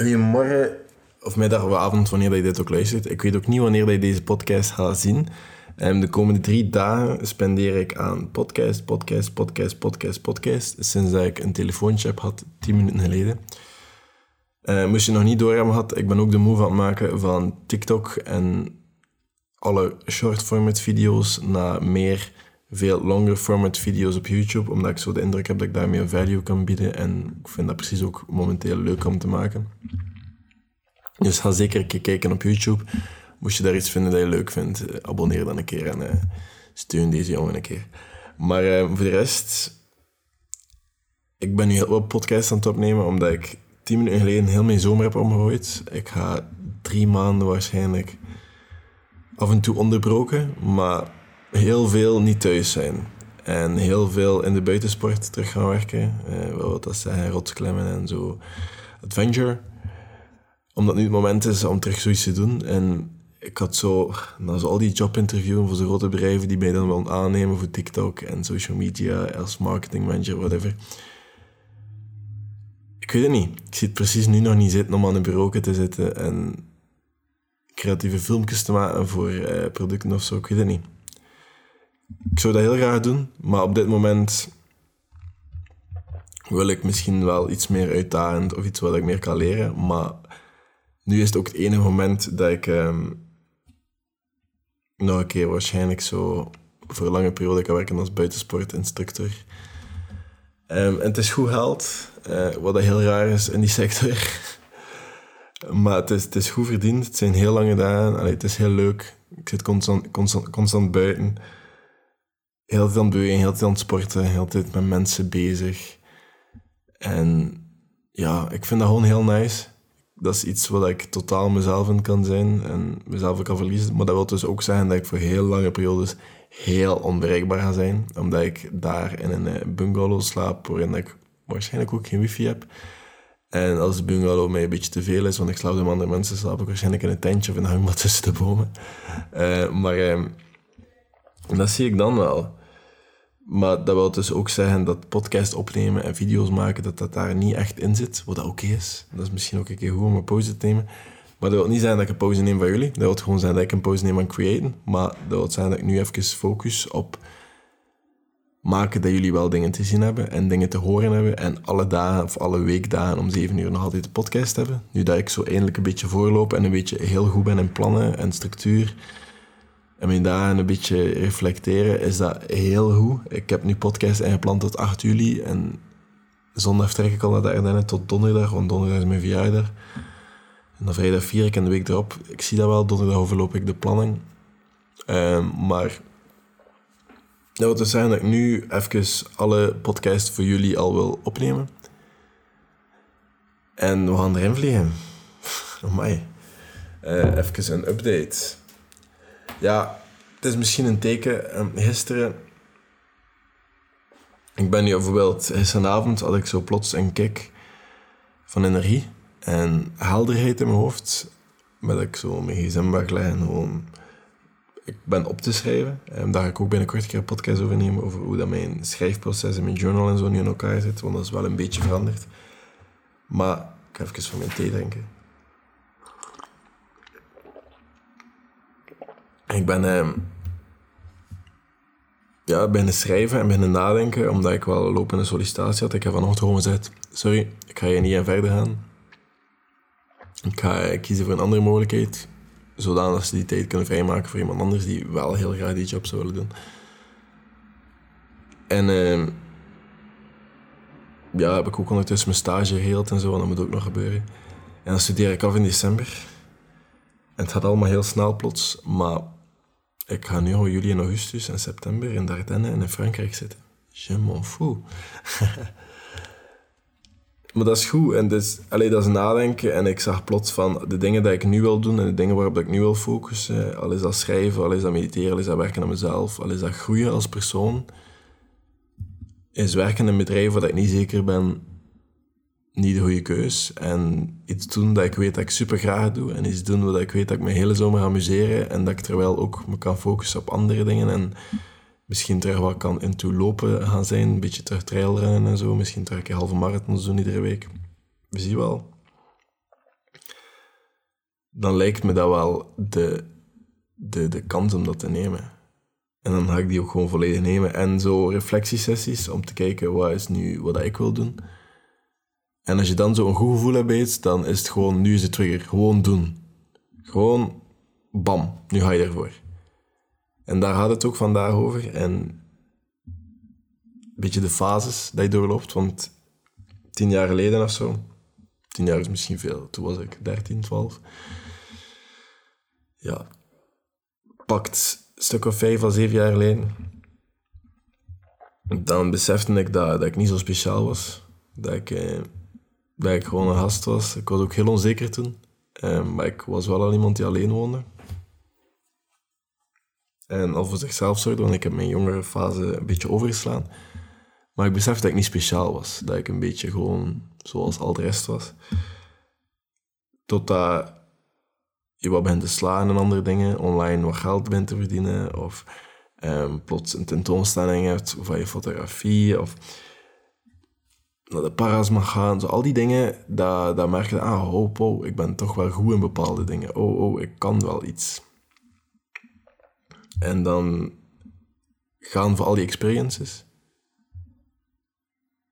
Goedemorgen, of middag of avond, wanneer je dit ook luistert. Ik weet ook niet wanneer je deze podcast gaat zien. Um, de komende drie dagen spendeer ik aan podcast, podcast, podcast, podcast, podcast. Sinds dat ik een telefoontje heb gehad, tien minuten geleden. Uh, moest je nog niet door hebben gehad, ik ben ook de move aan het maken van TikTok en alle short format video's naar meer veel longer format video's op YouTube, omdat ik zo de indruk heb dat ik daar meer value kan bieden. En ik vind dat precies ook momenteel leuk om te maken. Dus ga zeker een keer kijken op YouTube. Moest je daar iets vinden dat je leuk vindt, eh, abonneer dan een keer en uh, steun deze jongen een keer. Maar uh, voor de rest, ik ben nu heel wat podcasts aan het opnemen, omdat ik tien minuten geleden heel mijn zomer heb omgegooid. Ik ga drie maanden waarschijnlijk af en toe onderbroken, maar heel veel niet thuis zijn. En heel veel in de buitensport terug gaan werken. Wat dat zeggen, rotsklemmen en zo. Adventure. Omdat nu het moment is om terug zoiets te doen. En ik had zo, na zo al die jobinterviews voor zo'n grote bedrijven die mij dan willen aannemen voor TikTok en social media als marketing manager, whatever. Ik weet het niet. Ik zit precies nu nog niet zitten om aan een bureau te zitten en creatieve filmpjes te maken voor uh, producten of zo. Ik weet het niet. Ik zou dat heel graag doen, maar op dit moment wil ik misschien wel iets meer uitdagend of iets wat ik meer kan leren. Maar nu is het ook het enige moment dat ik um, nog een keer waarschijnlijk zo voor een lange periode kan werken als buitensportinstructor. Um, en het is goed geld, uh, wat heel raar is in die sector. maar het is, het goed verdiend, het zijn heel lange dagen, het is heel leuk. Ik zit constant, constant buiten heel veel aan bewegen, heel veel aan het sporten, heel tijd met mensen bezig. En ja, ik vind dat gewoon heel nice. Dat is iets wat ik totaal mezelf in kan zijn en mezelf kan verliezen. Maar dat wil dus ook zeggen dat ik voor heel lange periodes heel onbereikbaar ga zijn. Omdat ik daar in een eh, bungalow slaap waarin ik waarschijnlijk ook geen wifi heb. En als de bungalow mij een beetje te veel is, want ik slaap met andere mensen, slaap ik waarschijnlijk in een tentje of in een hangmat tussen de bomen. Uh, maar uh, dat zie ik dan wel. Maar dat wil dus ook zeggen dat podcast opnemen en video's maken, dat dat daar niet echt in zit. Wat dat oké is. Dat is misschien ook een keer goed om een pauze te nemen. Maar dat wil niet zeggen dat ik een pauze neem van jullie. Dat wil gewoon zeggen dat ik een pauze neem aan creëren. Maar dat wil zeggen dat ik nu even focus op maken dat jullie wel dingen te zien hebben en dingen te horen hebben. En alle dagen of alle weekdagen om zeven uur nog altijd de podcast hebben. Nu dat ik zo eindelijk een beetje voorloop en een beetje heel goed ben in plannen en structuur en mijn dagen een beetje reflecteren, is dat heel goed. Ik heb nu podcast ingepland tot 8 juli en zondag trek ik al naar de Ardennen tot donderdag, want donderdag is mijn verjaardag. En dan vrijdag vier ik en de week erop. Ik zie dat wel, donderdag overloop ik de planning. Um, maar dat wil dus zeggen dat ik nu even alle podcasts voor jullie al wil opnemen. En we gaan erin vliegen. My. Uh, even een update. Ja, het is misschien een teken. Um, gisteren... Ik ben nu bijvoorbeeld... Gisteravond had ik zo plots een kick van energie en helderheid in mijn hoofd. Met ik zo mijn gsm wegleggen gewoon... Ik ben op te schrijven. En daar ga ik ook binnenkort een keer een podcast over nemen. Over hoe dat mijn schrijfproces en mijn journal en zo nu in elkaar zit. Want dat is wel een beetje veranderd. Maar ik ga even van mijn thee drinken. Ik ben uh, ja, beginnen schrijven en beginnen nadenken, omdat ik wel lopende sollicitatie had. Ik heb vanochtend gewoon gezegd, sorry, ik ga hier niet aan verder gaan. Ik ga kiezen voor een andere mogelijkheid, zodat ze die tijd kunnen vrijmaken voor iemand anders die wel heel graag die job zou willen doen. En uh, ja, heb ik ook ondertussen mijn stage geheeld en zo, en dat moet ook nog gebeuren. En dan studeer ik af in december. En het gaat allemaal heel snel plots, maar ik ga nu al juli en augustus en september in Dardenne en in Frankrijk zitten. Je m'en fous. maar dat is goed. En dus, allee, dat is nadenken. En ik zag plots van de dingen die ik nu wil doen en de dingen waarop ik nu wil focussen. Al is dat schrijven, al is dat mediteren, al is dat werken aan mezelf, al is dat groeien als persoon. Is werken in een bedrijf waar ik niet zeker ben niet de goede keus. En iets doen dat ik weet dat ik super graag doe. En iets doen wat ik weet dat ik me hele zomer amuseren. En dat ik terwijl ook me kan focussen op andere dingen. En misschien terug wat kan into lopen gaan zijn. Een beetje terug trailrennen en zo. Misschien terug een halve marathons doen iedere week. We zien wel. dan lijkt me dat wel de, de, de kans om dat te nemen. En dan ga ik die ook gewoon volledig nemen. En zo reflectiesessies om te kijken wat is nu wat ik wil doen. En als je dan zo'n goed gevoel hebt dan is het gewoon, nu is de trigger. Gewoon doen. Gewoon, bam, nu ga je ervoor. En daar gaat het ook vandaag over. En een beetje de fases dat je doorloopt. Want tien jaar geleden of zo, tien jaar is misschien veel, toen was ik 13, 12. Ja, pakt een stuk of vijf of zeven jaar geleden. Dan besefte ik dat, dat ik niet zo speciaal was. Dat ik, eh, dat ik gewoon een gast was. Ik was ook heel onzeker toen. Eh, maar ik was wel al iemand die alleen woonde. En al voor zichzelf zorgde, want ik heb mijn jongere fase een beetje overgeslaan. Maar ik besefte dat ik niet speciaal was. Dat ik een beetje gewoon zoals al de rest was. Totdat je wat bent te slaan en andere dingen, online wat geld bent te verdienen, of um, plots een tentoonstelling hebt van je fotografie, of naar de paras mag gaan. Zo, al die dingen, dat, dat merk je, ah, oh, oh, ik ben toch wel goed in bepaalde dingen. Oh, oh, ik kan wel iets. En dan gaan voor al die experiences.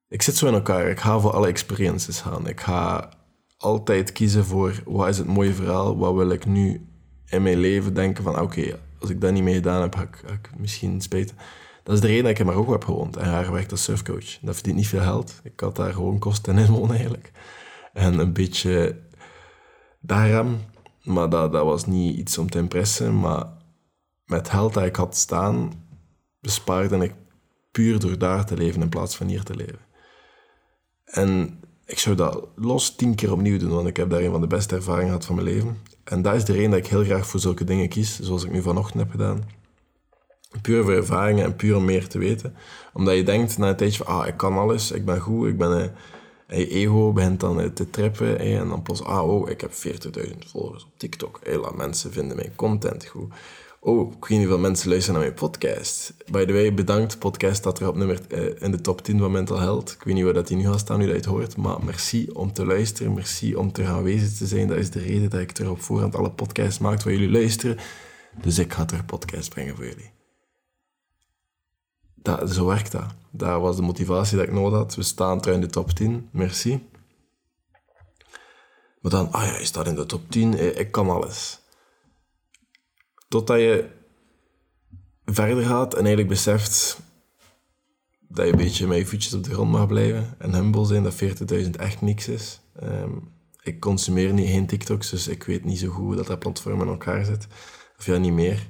Ik zit zo in elkaar. Ik ga voor alle experiences gaan. Ik ga altijd kiezen voor wat is het mooie verhaal, wat wil ik nu in mijn leven denken van oké, als ik dat niet mee gedaan heb, ga ik, ik misschien. Dat is de reden dat ik in Marokko heb gewoond en haar gewerkt als surfcoach. Dat verdient niet veel geld. Ik had daar gewoon kosten in wonen eigenlijk. En een beetje daarom, maar dat, dat was niet iets om te impressen, maar met geld dat ik had staan, bespaarde ik puur door daar te leven in plaats van hier te leven. En ik zou dat los tien keer opnieuw doen, want ik heb daar een van de beste ervaringen gehad van mijn leven. En dat is de reden dat ik heel graag voor zulke dingen kies, zoals ik nu vanochtend heb gedaan. Puur voor ervaringen en puur om meer te weten. Omdat je denkt na een tijdje van, ah, ik kan alles, ik ben goed, ik ben... En je ego begint dan uh, te trippen en dan plots, ah, oh, ik heb 40.000 volgers op TikTok. Hela, mensen vinden mijn content goed. Oh, ik weet niet hoeveel mensen luisteren naar mijn podcast. By the way, bedankt. Podcast staat er op nummer in de top 10 van Mental Health. Ik weet niet waar dat die nu gaat staan, nu dat je het hoort. Maar merci om te luisteren. Merci om te gaan aanwezig te zijn. Dat is de reden dat ik er op voorhand alle podcasts maak waar jullie luisteren. Dus ik ga er podcast brengen voor jullie. Dat, zo werkt dat. Dat was de motivatie dat ik nodig had. We staan er in de top 10. Merci. Maar dan, ah ja, je staat in de top 10. Eh, ik kan alles. Totdat je verder gaat en eigenlijk beseft dat je een beetje met je voetjes op de grond mag blijven en humble zijn, dat 40.000 echt niks is. Ehm, ik consumeer niet geen TikToks, dus ik weet niet zo goed hoe dat, dat platform in elkaar zit. Of ja, niet meer.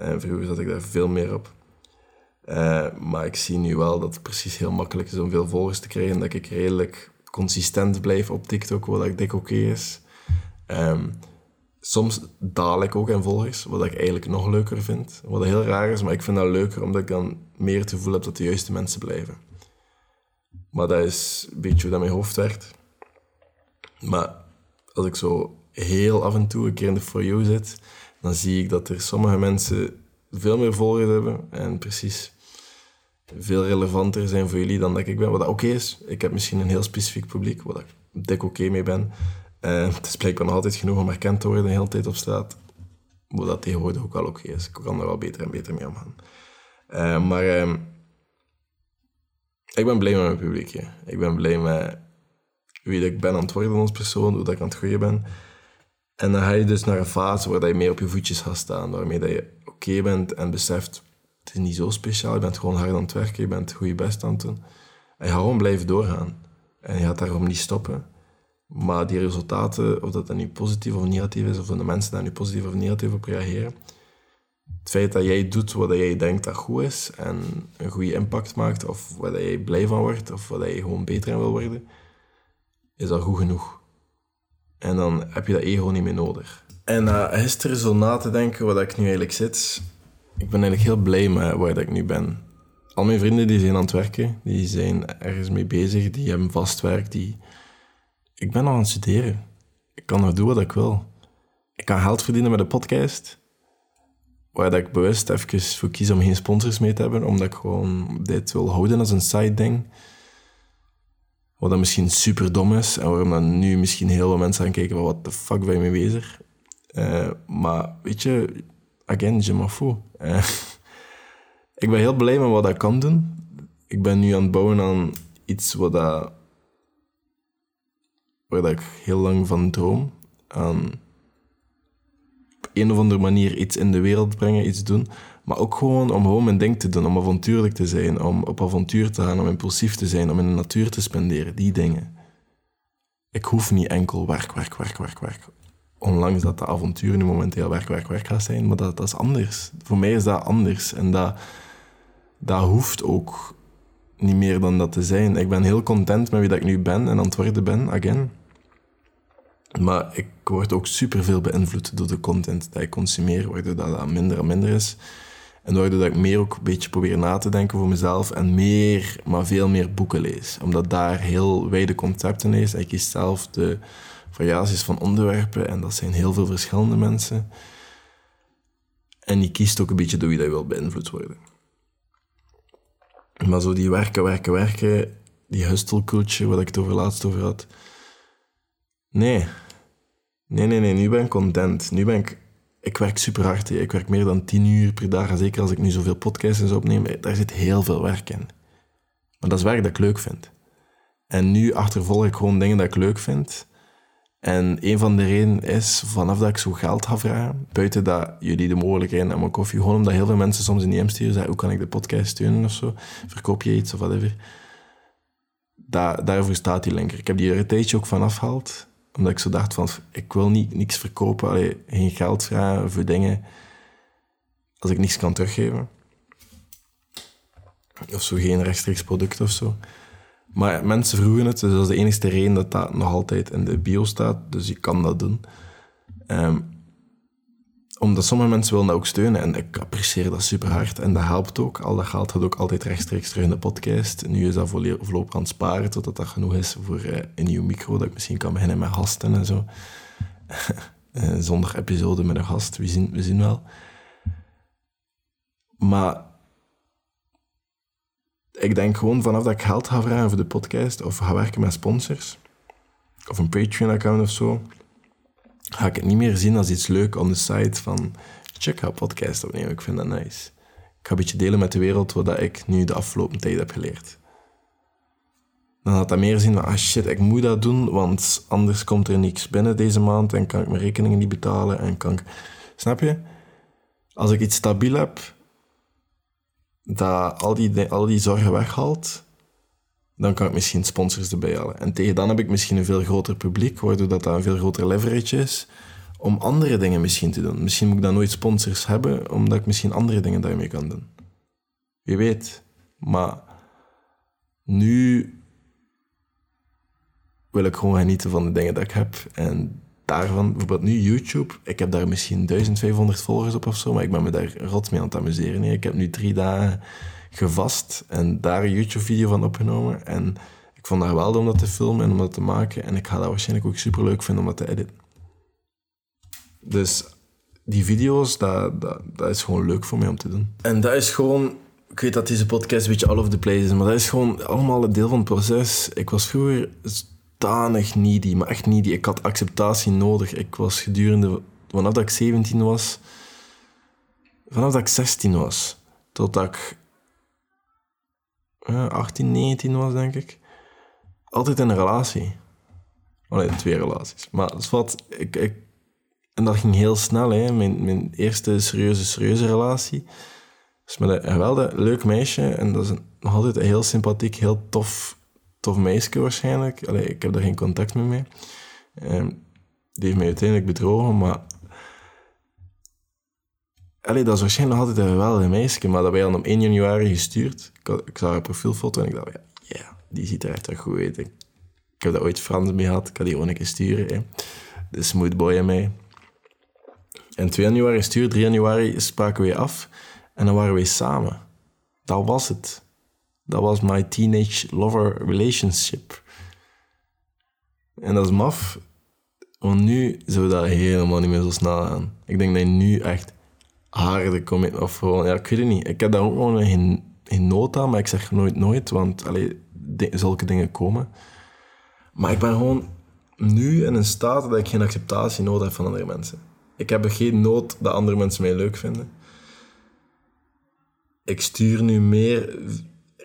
Uh, vroeger zat ik daar veel meer op. Uh, maar ik zie nu wel dat het precies heel makkelijk is om veel volgers te krijgen. Dat ik redelijk consistent blijf op TikTok, wat ik denk oké is. Um, soms daal ik ook in volgers, wat ik eigenlijk nog leuker vind. Wat heel raar is, maar ik vind dat leuker omdat ik dan meer het gevoel heb dat de juiste mensen blijven. Maar dat is een beetje hoe dat mijn hoofd werkt. Maar als ik zo heel af en toe een keer in de For You zit, dan zie ik dat er sommige mensen veel meer volgers hebben en precies veel relevanter zijn voor jullie dan dat ik ben. Wat oké is. Ik heb misschien een heel specifiek publiek, waar ik dik oké mee ben. Uh, het is blijkbaar nog altijd genoeg om herkend te worden de hele tijd op straat. Hoe dat tegenwoordig ook al oké is. Ik kan er wel beter en beter mee omgaan. Uh, maar uh, ik ben blij met mijn publiek. Ik ben blij met wie ik ben aan het worden als persoon, hoe dat ik aan het groeien ben. En dan ga je dus naar een fase waar je meer op je voetjes gaat staan, waarmee dat je oké bent en beseft, het is niet zo speciaal, je bent gewoon hard aan het werken, je bent goed je best aan het doen. En je gaat gewoon blijven doorgaan. En je gaat daarom niet stoppen. Maar die resultaten, of dat dan nu positief of negatief is, of de mensen daar nu positief of negatief op reageren, het feit dat jij doet wat jij denkt dat goed is en een goede impact maakt, of waar jij blij van wordt, of waar je gewoon beter in wil worden, is al goed genoeg. En dan heb je dat ego niet meer nodig. En uh, gisteren zo na te denken waar ik nu eigenlijk zit, ik ben eigenlijk heel blij met waar ik nu ben. Al mijn vrienden die zijn aan het werken, die zijn ergens mee bezig, die hebben vast werk, die ik ben nog aan het studeren. Ik kan nog doen wat ik wil. Ik kan geld verdienen met een podcast. Waar ik bewust even voor kies om geen sponsors mee te hebben. Omdat ik gewoon dit wil houden als een side ding. Wat dan misschien super dom is. En waarom dan nu misschien heel veel mensen gaan kijken wat de fuck ben je mee bezig? Eh, maar weet je, again, je. Eh, ik ben heel blij met wat ik kan doen. Ik ben nu aan het bouwen aan iets wat dat, waar ik heel lang van droom. Aan op een of andere manier iets in de wereld brengen, iets doen. Maar ook gewoon om gewoon mijn ding te doen, om avontuurlijk te zijn, om op avontuur te gaan, om impulsief te zijn, om in de natuur te spenderen, die dingen. Ik hoef niet enkel werk, werk, werk, werk, werk. Ondanks dat de avontuur nu momenteel werk, werk, werk gaat zijn, maar dat, dat is anders. Voor mij is dat anders en dat, dat hoeft ook niet meer dan dat te zijn. Ik ben heel content met wie dat ik nu ben en aan het worden ben, again. Maar ik word ook superveel beïnvloed door de content die ik consumeer, waardoor dat minder en minder is. En waardoor dat ik meer ook een beetje probeer na te denken voor mezelf en meer, maar veel meer boeken lees. Omdat daar heel wijde concepten is. Ik kies zelf de variaties van onderwerpen en dat zijn heel veel verschillende mensen. En je kiest ook een beetje door wie dat wil beïnvloed worden. Maar zo die werken, werken, werken, die hustle waar ik het over laatst over had. Nee. Nee, nee, nee, nu ben ik content. Nu ben ik ik werk super hard. Ik werk meer dan tien uur per dag. Zeker als ik nu zoveel podcasts opneem, daar zit heel veel werk in. Maar dat is werk dat ik leuk vind. En nu achtervolg ik gewoon dingen dat ik leuk vind. En een van de redenen is, vanaf dat ik zo geld ga vragen, buiten dat jullie de mogelijkheid en mijn koffie, gewoon omdat heel veel mensen soms in DM sturen, zeggen, hoe kan ik de podcast steunen of zo? Verkoop je iets of whatever? Daar, daarvoor staat die linker. Ik heb die er een tijdje ook van afgehaald omdat ik zo dacht van, ik wil niet, niks verkopen, allee, geen geld vragen voor dingen als ik niks kan teruggeven. Of zo, geen rechtstreeks product of zo. Maar mensen vroegen het, dus dat is de enige reden dat dat nog altijd in de bio staat. Dus je kan dat doen. Um, omdat sommige mensen willen dat ook steunen en ik apprecieer dat super hard en dat helpt ook. Al dat geld gaat ook altijd rechtstreeks terug in de podcast. Nu is dat voorlopig aan het sparen totdat dat genoeg is voor uh, een nieuw micro, dat ik misschien kan beginnen met gasten en zo. uh, zonder episode met een gast, we zien, we zien wel. Maar ik denk gewoon vanaf dat ik geld ga vragen voor de podcast of ga werken met sponsors of een Patreon-account of zo ga ik het niet meer zien als iets leuk on the site van check ga podcast opnemen, ik vind dat nice. Ik ga een beetje delen met de wereld wat ik nu de afgelopen tijd heb geleerd. Dan had dat meer zien van, ah shit, ik moet dat doen, want anders komt er niks binnen deze maand en kan ik mijn rekeningen niet betalen en kan ik... Snap je? Als ik iets stabiel heb, dat al die, al die zorgen weghaalt, dan kan ik misschien sponsors erbij halen. En tegen dan heb ik misschien een veel groter publiek, waardoor dat, dat een veel groter leverage is om andere dingen misschien te doen. Misschien moet ik dan nooit sponsors hebben, omdat ik misschien andere dingen daarmee kan doen. Wie weet. Maar nu wil ik gewoon genieten van de dingen dat ik heb. En daarvan, bijvoorbeeld nu YouTube, ik heb daar misschien 1500 volgers op of zo, maar ik ben me daar rot mee aan het amuseren. Ik heb nu drie dagen gevast en daar een YouTube-video van opgenomen. En ik vond dat geweldig om dat te filmen en om dat te maken. En ik ga dat waarschijnlijk ook super leuk vinden om dat te editen. Dus die video's, dat, dat, dat is gewoon leuk voor mij om te doen. En dat is gewoon... Ik weet dat deze podcast een beetje all over the place is, maar dat is gewoon allemaal een deel van het proces. Ik was vroeger stanig needy, maar echt needy. Ik had acceptatie nodig. Ik was gedurende... Vanaf dat ik 17 was... Vanaf dat ik 16 was, totdat ik 18, 19 was, denk ik. Altijd in een relatie. Alleen twee relaties. Maar het wat, ik, ik, en dat ging heel snel, hè. Mijn, mijn eerste serieuze, serieuze relatie. Dus met een geweldig leuk meisje. En dat is nog altijd heel sympathiek, heel tof, tof meisje waarschijnlijk. Allee, ik heb er geen contact meer mee. Um, die heeft mij uiteindelijk bedrogen, maar Allee, dat is waarschijnlijk nog altijd een geweldige meisje, maar dat wij dan op 1 januari gestuurd. Ik, zag haar profielfoto en ik dacht, ja, die ziet er echt goed uit. Ik, heb daar ooit Frans mee gehad, ik had die gewoon een keer sturen. Hè. De smooth boy en mij. En 2 januari stuur, 3 januari spraken we af en dan waren we samen. Dat was het. Dat was my teenage lover relationship. En dat is maf, want nu zou dat helemaal niet meer zo snel gaan. Ik denk dat je nu echt harde commit of gewoon, ja, ik weet het niet. Ik heb daar ook gewoon geen, geen nood aan, maar ik zeg nooit nooit, want allee, zulke dingen komen. Maar ik ben gewoon nu in een staat dat ik geen acceptatie nodig heb van andere mensen. Ik heb geen nood dat andere mensen mij leuk vinden. Ik stuur nu meer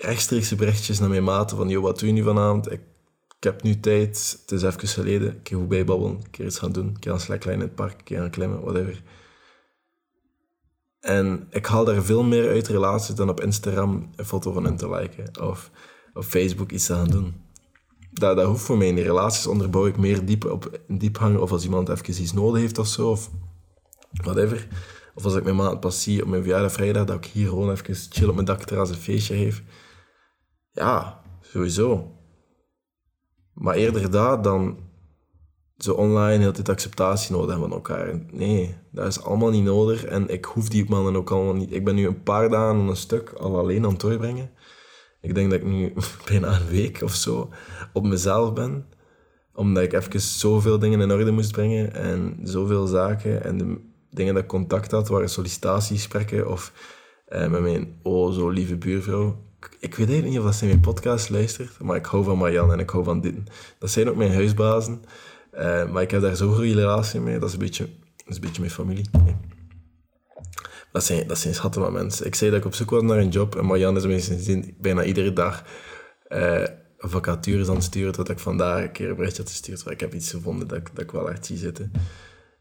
rechtstreekse berichtjes naar mijn maten van, joh, wat doe je nu vanavond? Ik, ik heb nu tijd, het is even geleden, ik keer goed bijbabbelen, een keer iets gaan doen, een keer aan slackline in het park, een keer gaan klimmen, whatever. En ik haal daar veel meer uit relaties dan op Instagram een foto van hen te liken of op Facebook iets te gaan doen. Dat, dat hoeft voor mij in die relaties, onderbouw ik meer diep op diep hangen of als iemand even iets nodig heeft of zo, of whatever. Of als ik mijn maand pas zie op mijn verjaardag vrijdag, dat ik hier gewoon even chill op mijn dakterras een feestje geef. Ja, sowieso. Maar eerder dat dan zo online heel tijd acceptatie nodig hebben van elkaar. Nee, dat is allemaal niet nodig. En ik hoef die mannen ook allemaal niet. Ik ben nu een paar dagen een stuk al alleen aan het doorbrengen. Ik denk dat ik nu bijna een week of zo op mezelf ben. Omdat ik even zoveel dingen in orde moest brengen. En zoveel zaken. En de dingen dat ik contact had waren sollicitatiegesprekken. Of eh, met mijn oh zo lieve buurvrouw ik weet eigenlijk niet of dat ze mijn podcast luistert, maar ik hou van Marjan en ik hou van dit. Dat zijn ook mijn huisbazen, uh, maar ik heb daar zo'n goede relatie mee. Dat is een beetje, dat is een beetje mijn familie. Dat, zijn, dat zijn schatten van mensen. Ik zei dat ik op zoek was naar een job en Marjan is mensen bijna iedere dag uh, vacatures aan het sturen, tot ik vandaag een keer een berichtje had gestuurd. Ik heb iets gevonden dat dat ik wel echt zie zitten.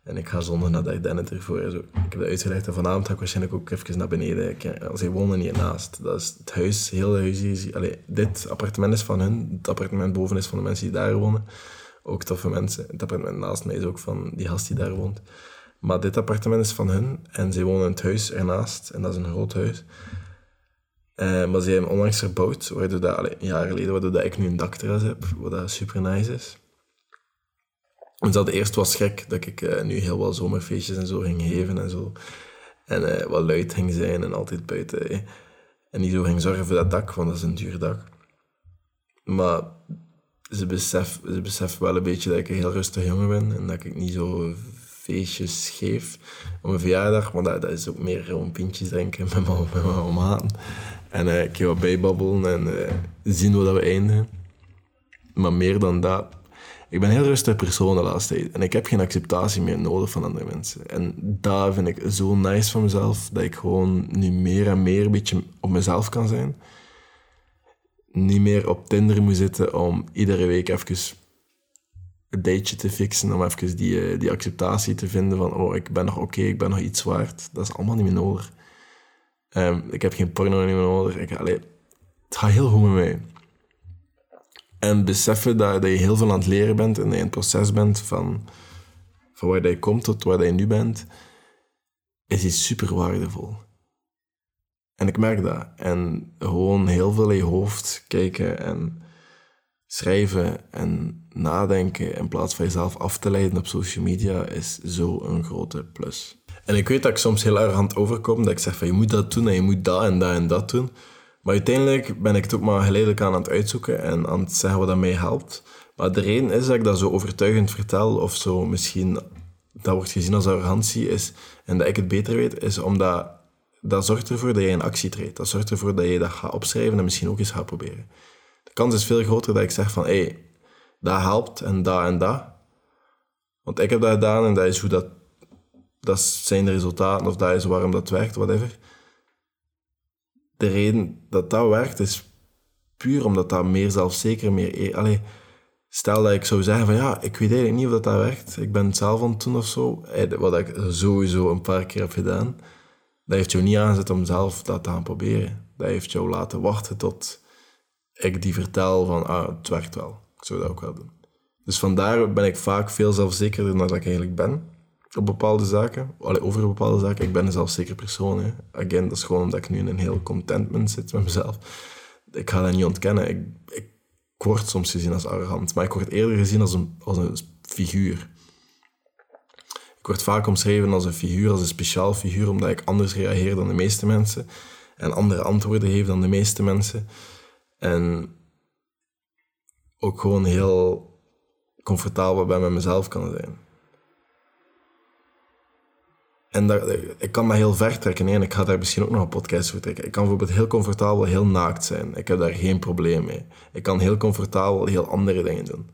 En ik ga zonder nadat ik Dennet ervoor. Zo. Ik heb dat uitgelegd en vanavond ga ik waarschijnlijk ook even naar beneden. Zij wonen niet naast. Dat is het huis, heel huis is. Dit appartement is van hun. Het appartement boven is van de mensen die daar wonen. Ook toffe mensen. Het appartement naast mij is ook van die gast die daar woont. Maar dit appartement is van hun en zij wonen in het huis ernaast. En dat is een groot huis. Uh, maar ze hebben onlangs verbouwd, waardoor dat, allez, jaren geleden, waardoor dat ik nu een dakterras heb, wat dat super nice is. Dus dat eerst was gek dat ik uh, nu heel wat zomerfeestjes en zo ging geven en zo. En uh, wat luid ging zijn en altijd buiten. En niet zo ging zorgen voor dat dak, want dat is een duur dak. Maar ze beseft, ze beseft wel een beetje dat ik een heel rustig jongen ben en dat ik niet zo feestjes geef op mijn verjaardag. Want dat, is ook meer gewoon pintjes drinken met mijn, met mijn maat. En uh, ik ga wat bijbabbelen en zien hoe dat we eindigen. Maar meer dan dat ik ben heel rustig persoon de laatste tijd. En ik heb geen acceptatie meer nodig van andere mensen. En daar vind ik zo nice van mezelf, dat ik gewoon nu meer en meer een beetje op mezelf kan zijn. Niet meer op Tinder moet zitten om iedere week even een dateje te fixen, om even die, eh, die acceptatie te vinden van, oh, ik ben nog oké, ik ben nog iets waard. Dat is allemaal niet meer nodig. Ehm, ik heb geen porno meer nodig. Ik, allee, het gaat heel goed met mij. En beseffen dat, dat je heel veel aan het leren bent en in het proces bent van, van waar je komt tot waar je nu bent, is iets super waardevol. En ik merk dat. En gewoon heel veel in je hoofd kijken en schrijven en nadenken in plaats van jezelf af te leiden op social media is zo een grote plus. En ik weet dat ik soms heel erg aan het overkom, dat ik zeg van je moet dat doen en je moet dat en dat en dat doen. Maar uiteindelijk ben ik het ook maar geleidelijk aan aan het uitzoeken en aan het zeggen wat dat mij helpt. Maar de reden is dat ik dat zo overtuigend vertel, of zo misschien dat wordt gezien als arrogantie, is, en dat ik het beter weet, is omdat dat zorgt ervoor dat je in actie treedt. Dat zorgt ervoor dat je dat gaat opschrijven en misschien ook eens gaat proberen. De kans is veel groter dat ik zeg van, hé, hey, dat helpt en dat en dat. Want ik heb dat gedaan en dat is hoe dat, dat zijn de resultaten, of dat is waarom dat werkt, whatever de reden dat dat werkt is puur omdat dat meer zelfzeker, meer... E- Allee, stel dat ik zou zeggen van ja, ik weet eigenlijk niet of dat, dat werkt. Ik ben het zelf aan het doen of zo. Wat ik sowieso een paar keer heb gedaan. Dat heeft jou niet aangezet om zelf dat te gaan proberen. Dat heeft jou laten wachten tot ik die vertel van ah, het werkt wel. Ik zou dat ook wel doen. Dus vandaar ben ik vaak veel zelfzekerder dan dat ik eigenlijk ben op bepaalde zaken. Over bepaalde zaken. Ik ben een zelfzeker persoon. Hè. Again, dat is gewoon omdat ik nu in een heel contentment zit met mezelf. Ik ga dat niet ontkennen. Ik, ik word soms gezien als arrogant, maar ik word eerder gezien als een, als een figuur. Ik word vaak omschreven als een figuur, als een speciaal figuur, omdat ik anders reageer dan de meeste mensen en andere antwoorden geef dan de meeste mensen. En ook gewoon heel comfortabel bij met mezelf kan zijn. En dat, ik kan dat heel ver trekken. En ik ga daar misschien ook nog een podcast voor trekken. Ik kan bijvoorbeeld heel comfortabel heel naakt zijn. Ik heb daar geen probleem mee. Ik kan heel comfortabel heel andere dingen doen.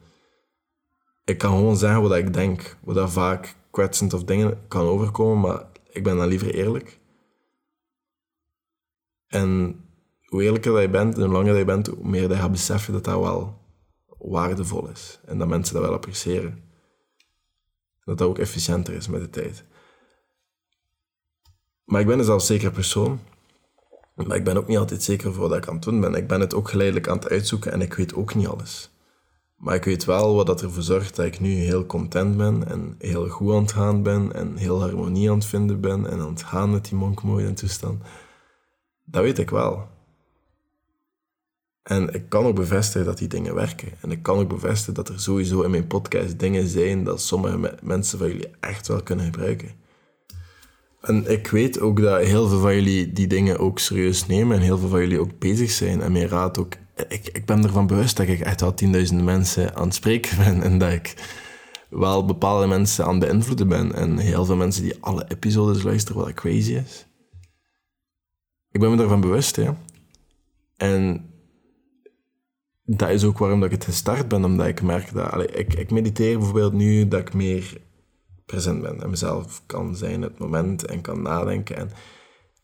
Ik kan gewoon zeggen wat ik denk. Wat dat vaak kwetsend of dingen kan overkomen, maar ik ben dan liever eerlijk. En hoe eerlijker je bent en hoe langer je bent, hoe meer dat je gaat beseffen dat dat wel waardevol is. En dat mensen dat wel appreciëren. Dat dat ook efficiënter is met de tijd. Maar ik ben een zelfzeker persoon. Maar ik ben ook niet altijd zeker voor wat ik aan het doen ben. Ik ben het ook geleidelijk aan het uitzoeken en ik weet ook niet alles. Maar ik weet wel wat dat ervoor zorgt dat ik nu heel content ben en heel goed aan het gaan ben en heel harmonie aan het vinden ben en aan het gaan met die monkmooi en toestand. Dat weet ik wel. En ik kan ook bevestigen dat die dingen werken. En ik kan ook bevestigen dat er sowieso in mijn podcast dingen zijn dat sommige mensen van jullie echt wel kunnen gebruiken. En ik weet ook dat heel veel van jullie die dingen ook serieus nemen en heel veel van jullie ook bezig zijn. En mijn raad ook. Ik, ik ben ervan bewust dat ik echt al tienduizenden mensen aan het spreken ben en dat ik wel bepaalde mensen aan het beïnvloeden ben. En heel veel mensen die alle episodes luisteren, wat crazy is. Ik ben me daarvan bewust, hè. En dat is ook waarom dat ik het gestart ben, omdat ik merk dat... Allee, ik, ik mediteer bijvoorbeeld nu dat ik meer present ben en mezelf kan zijn het moment en kan nadenken en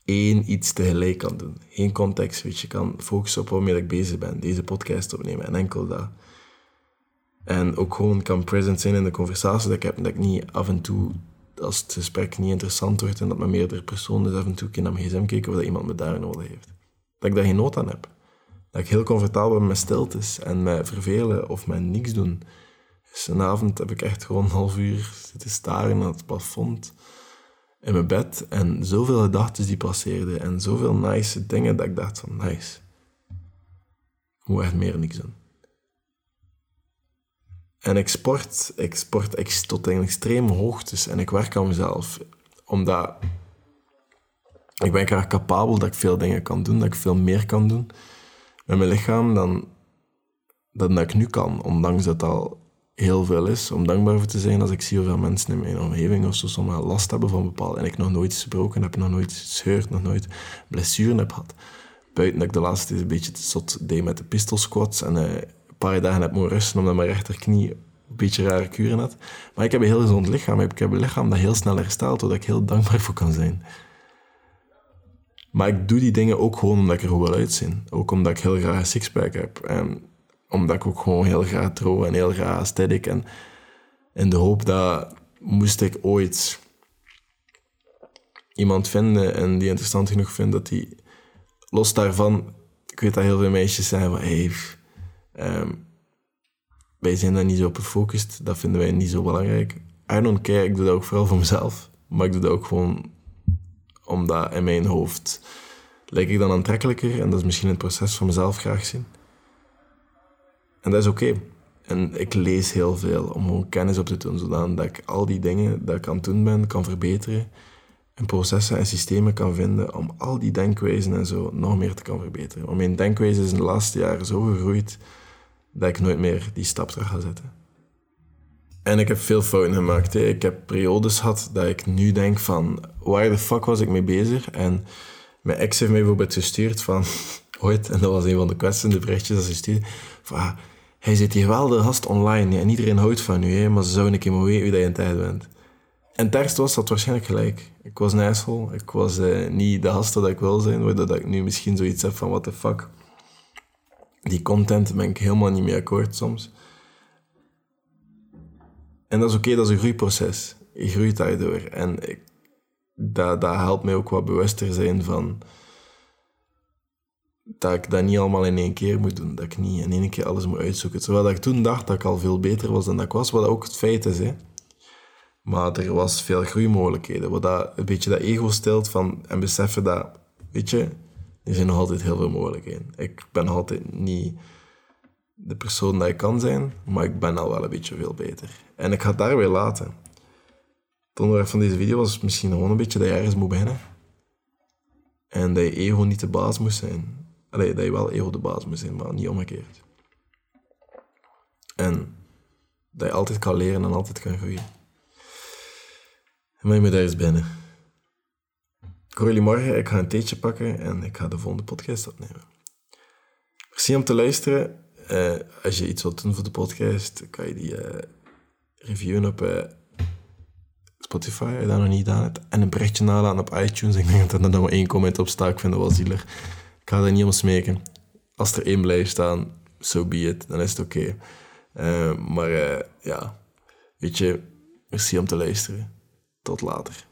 één iets tegelijk kan doen. Geen context, weet je, kan focussen op waarmee ik bezig ben, deze podcast opnemen en enkel dat. En ook gewoon kan present zijn in de conversatie dat ik heb, dat ik niet af en toe, als het gesprek niet interessant wordt en dat met meerdere personen dus af en toe naar mijn gsm kijken of dat iemand me daar nodig heeft. Dat ik daar geen nood aan heb. Dat ik heel comfortabel ben met stiltes en met vervelen of met niks doen. Dus een avond heb ik echt gewoon een half uur zitten staren naar het plafond in mijn bed. En zoveel gedachten die passeerden en zoveel nice dingen dat ik dacht van nice. Moet echt meer niks doen. En ik sport, ik sport ik tot in extreme hoogtes en ik werk aan mezelf. Omdat ik ben graag capabel dat ik veel dingen kan doen, dat ik veel meer kan doen met mijn lichaam dan, dan dat ik nu kan. Ondanks dat al heel veel is om dankbaar voor te zijn als ik zie hoeveel mensen in mijn omgeving of zo sommige last hebben van bepaald. En ik nog nooit gebroken heb, nog nooit gescheurd, nog nooit blessuren heb gehad. Buiten dat ik de laatste een beetje te zot deed met de pistol squats en uh, een paar dagen heb moeten rusten omdat mijn rechterknie een beetje rare kuren had. Maar ik heb een heel gezond lichaam. Ik heb een lichaam dat heel snel herstelt, waar ik heel dankbaar voor kan zijn. Maar ik doe die dingen ook gewoon omdat ik er goed wil uitzien. Ook omdat ik heel graag een sixpack heb. En omdat ik ook gewoon heel graag trouw en heel graag aesthetic. En in de hoop dat moest ik ooit iemand vinden en die interessant genoeg vindt dat die los daarvan, ik weet dat heel veel meisjes zeggen van hey, um, wij zijn daar niet zo op gefocust, dat vinden wij niet zo belangrijk. I don't ik doe dat ook vooral voor mezelf, maar ik doe dat ook gewoon omdat in mijn hoofd lijk ik dan aantrekkelijker en dat is misschien het proces van mezelf graag zien. En dat is oké. En ik lees heel veel om gewoon kennis op te doen, zodat ik al die dingen dat ik aan het doen ben, kan verbeteren. En processen en systemen kan vinden om al die denkwijzen en zo nog meer te kan verbeteren. Want mijn denkwijze is in de laatste jaren zo gegroeid dat ik nooit meer die stap terug ga zetten. En ik heb veel fouten gemaakt. Ik heb periodes gehad dat ik nu denk van, waar de fuck was ik mee bezig? En mijn ex heeft mij bijvoorbeeld gestuurd van, ooit, en dat was een van de kwetsende berichtjes dat ze stuurde, van, ah, hij zit hier wel de gast online en iedereen houdt van u, hè, maar ze zouden een keer maar weten dat je in tijd bent. En terst was dat waarschijnlijk gelijk. Ik was een. Ik was uh, niet de gast dat ik wil zijn, waardoor ik nu misschien zoiets heb van, what the fuck. Die content ben ik helemaal niet mee akkoord soms. En dat is oké, dat is een groeiproces. Je groeit daardoor. En ik, dat, dat helpt mij ook wat bewuster zijn van dat ik dat niet allemaal in één keer moet doen. Dat ik niet in één keer alles moet uitzoeken. Terwijl ik toen dacht dat ik al veel beter was dan dat ik was, wat ook het feit is. Hè. Maar er was veel groeimogelijkheden. Wat dat, een beetje dat ego stelt van, en beseffen dat, weet je, er zijn nog altijd heel veel mogelijkheden. Ik ben altijd niet de persoon dat ik kan zijn, maar ik ben al wel een beetje veel beter. En ik ga het daar weer laten. Het onderwerp van deze video was misschien gewoon een beetje dat je ergens moet beginnen. En dat je ego niet de baas moest zijn. Allee, dat je wel ego de baas moet zijn, maar niet omgekeerd. En dat je altijd kan leren en altijd kan groeien. En je moet daar eens binnen. Ik hoor jullie morgen. Ik ga een theetje pakken en ik ga de volgende podcast opnemen. Merci om te luisteren. Uh, als je iets wilt doen voor de podcast, kan je die uh, reviewen op uh, Spotify, als je dat nog niet gedaan hebt. En een berichtje nalaten op iTunes. Ik denk dat er dan maar één comment op staat. Ik vind dat wel zielig. Ik ga daar niet om smeken. Als er één blijft staan, so be it. Dan is het oké. Eh, maar eh, ja, weet je, merci om te luisteren. Tot later.